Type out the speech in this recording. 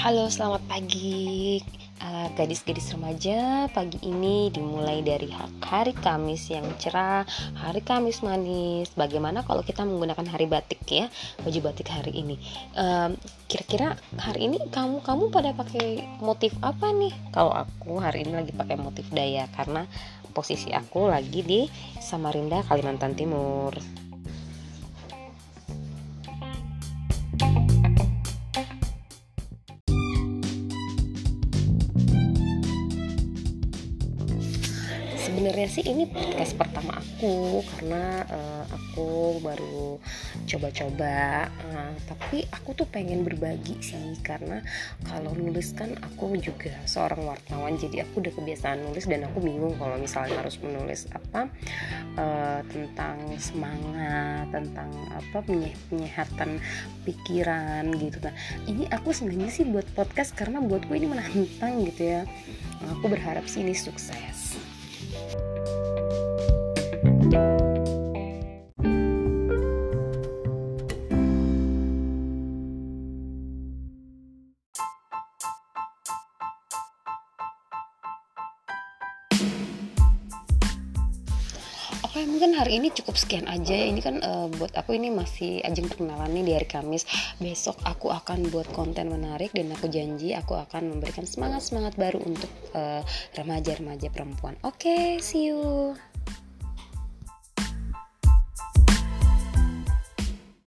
Halo, selamat pagi uh, gadis-gadis remaja. Pagi ini dimulai dari hari Kamis yang cerah, hari Kamis manis. Bagaimana kalau kita menggunakan hari batik ya, baju batik hari ini? Um, kira-kira hari ini kamu kamu pada pakai motif apa nih? Kalau aku hari ini lagi pakai motif daya karena posisi aku lagi di Samarinda, Kalimantan Timur. Sebenarnya sih ini podcast pertama aku karena uh, aku baru coba-coba uh, tapi aku tuh pengen berbagi sih karena kalau nulis kan aku juga seorang wartawan jadi aku udah kebiasaan nulis dan aku bingung kalau misalnya harus menulis apa uh, tentang semangat tentang apa penyehatan pikiran gitu. Nah ini aku sebenarnya sih buat podcast karena buatku ini menantang gitu ya. Aku berharap sih ini sukses thank you. Oke mungkin hari ini cukup sekian aja ini kan uh, buat aku ini masih ajang perkenalan nih di hari Kamis. Besok aku akan buat konten menarik dan aku janji aku akan memberikan semangat semangat baru untuk remaja-remaja uh, perempuan. Oke okay, see you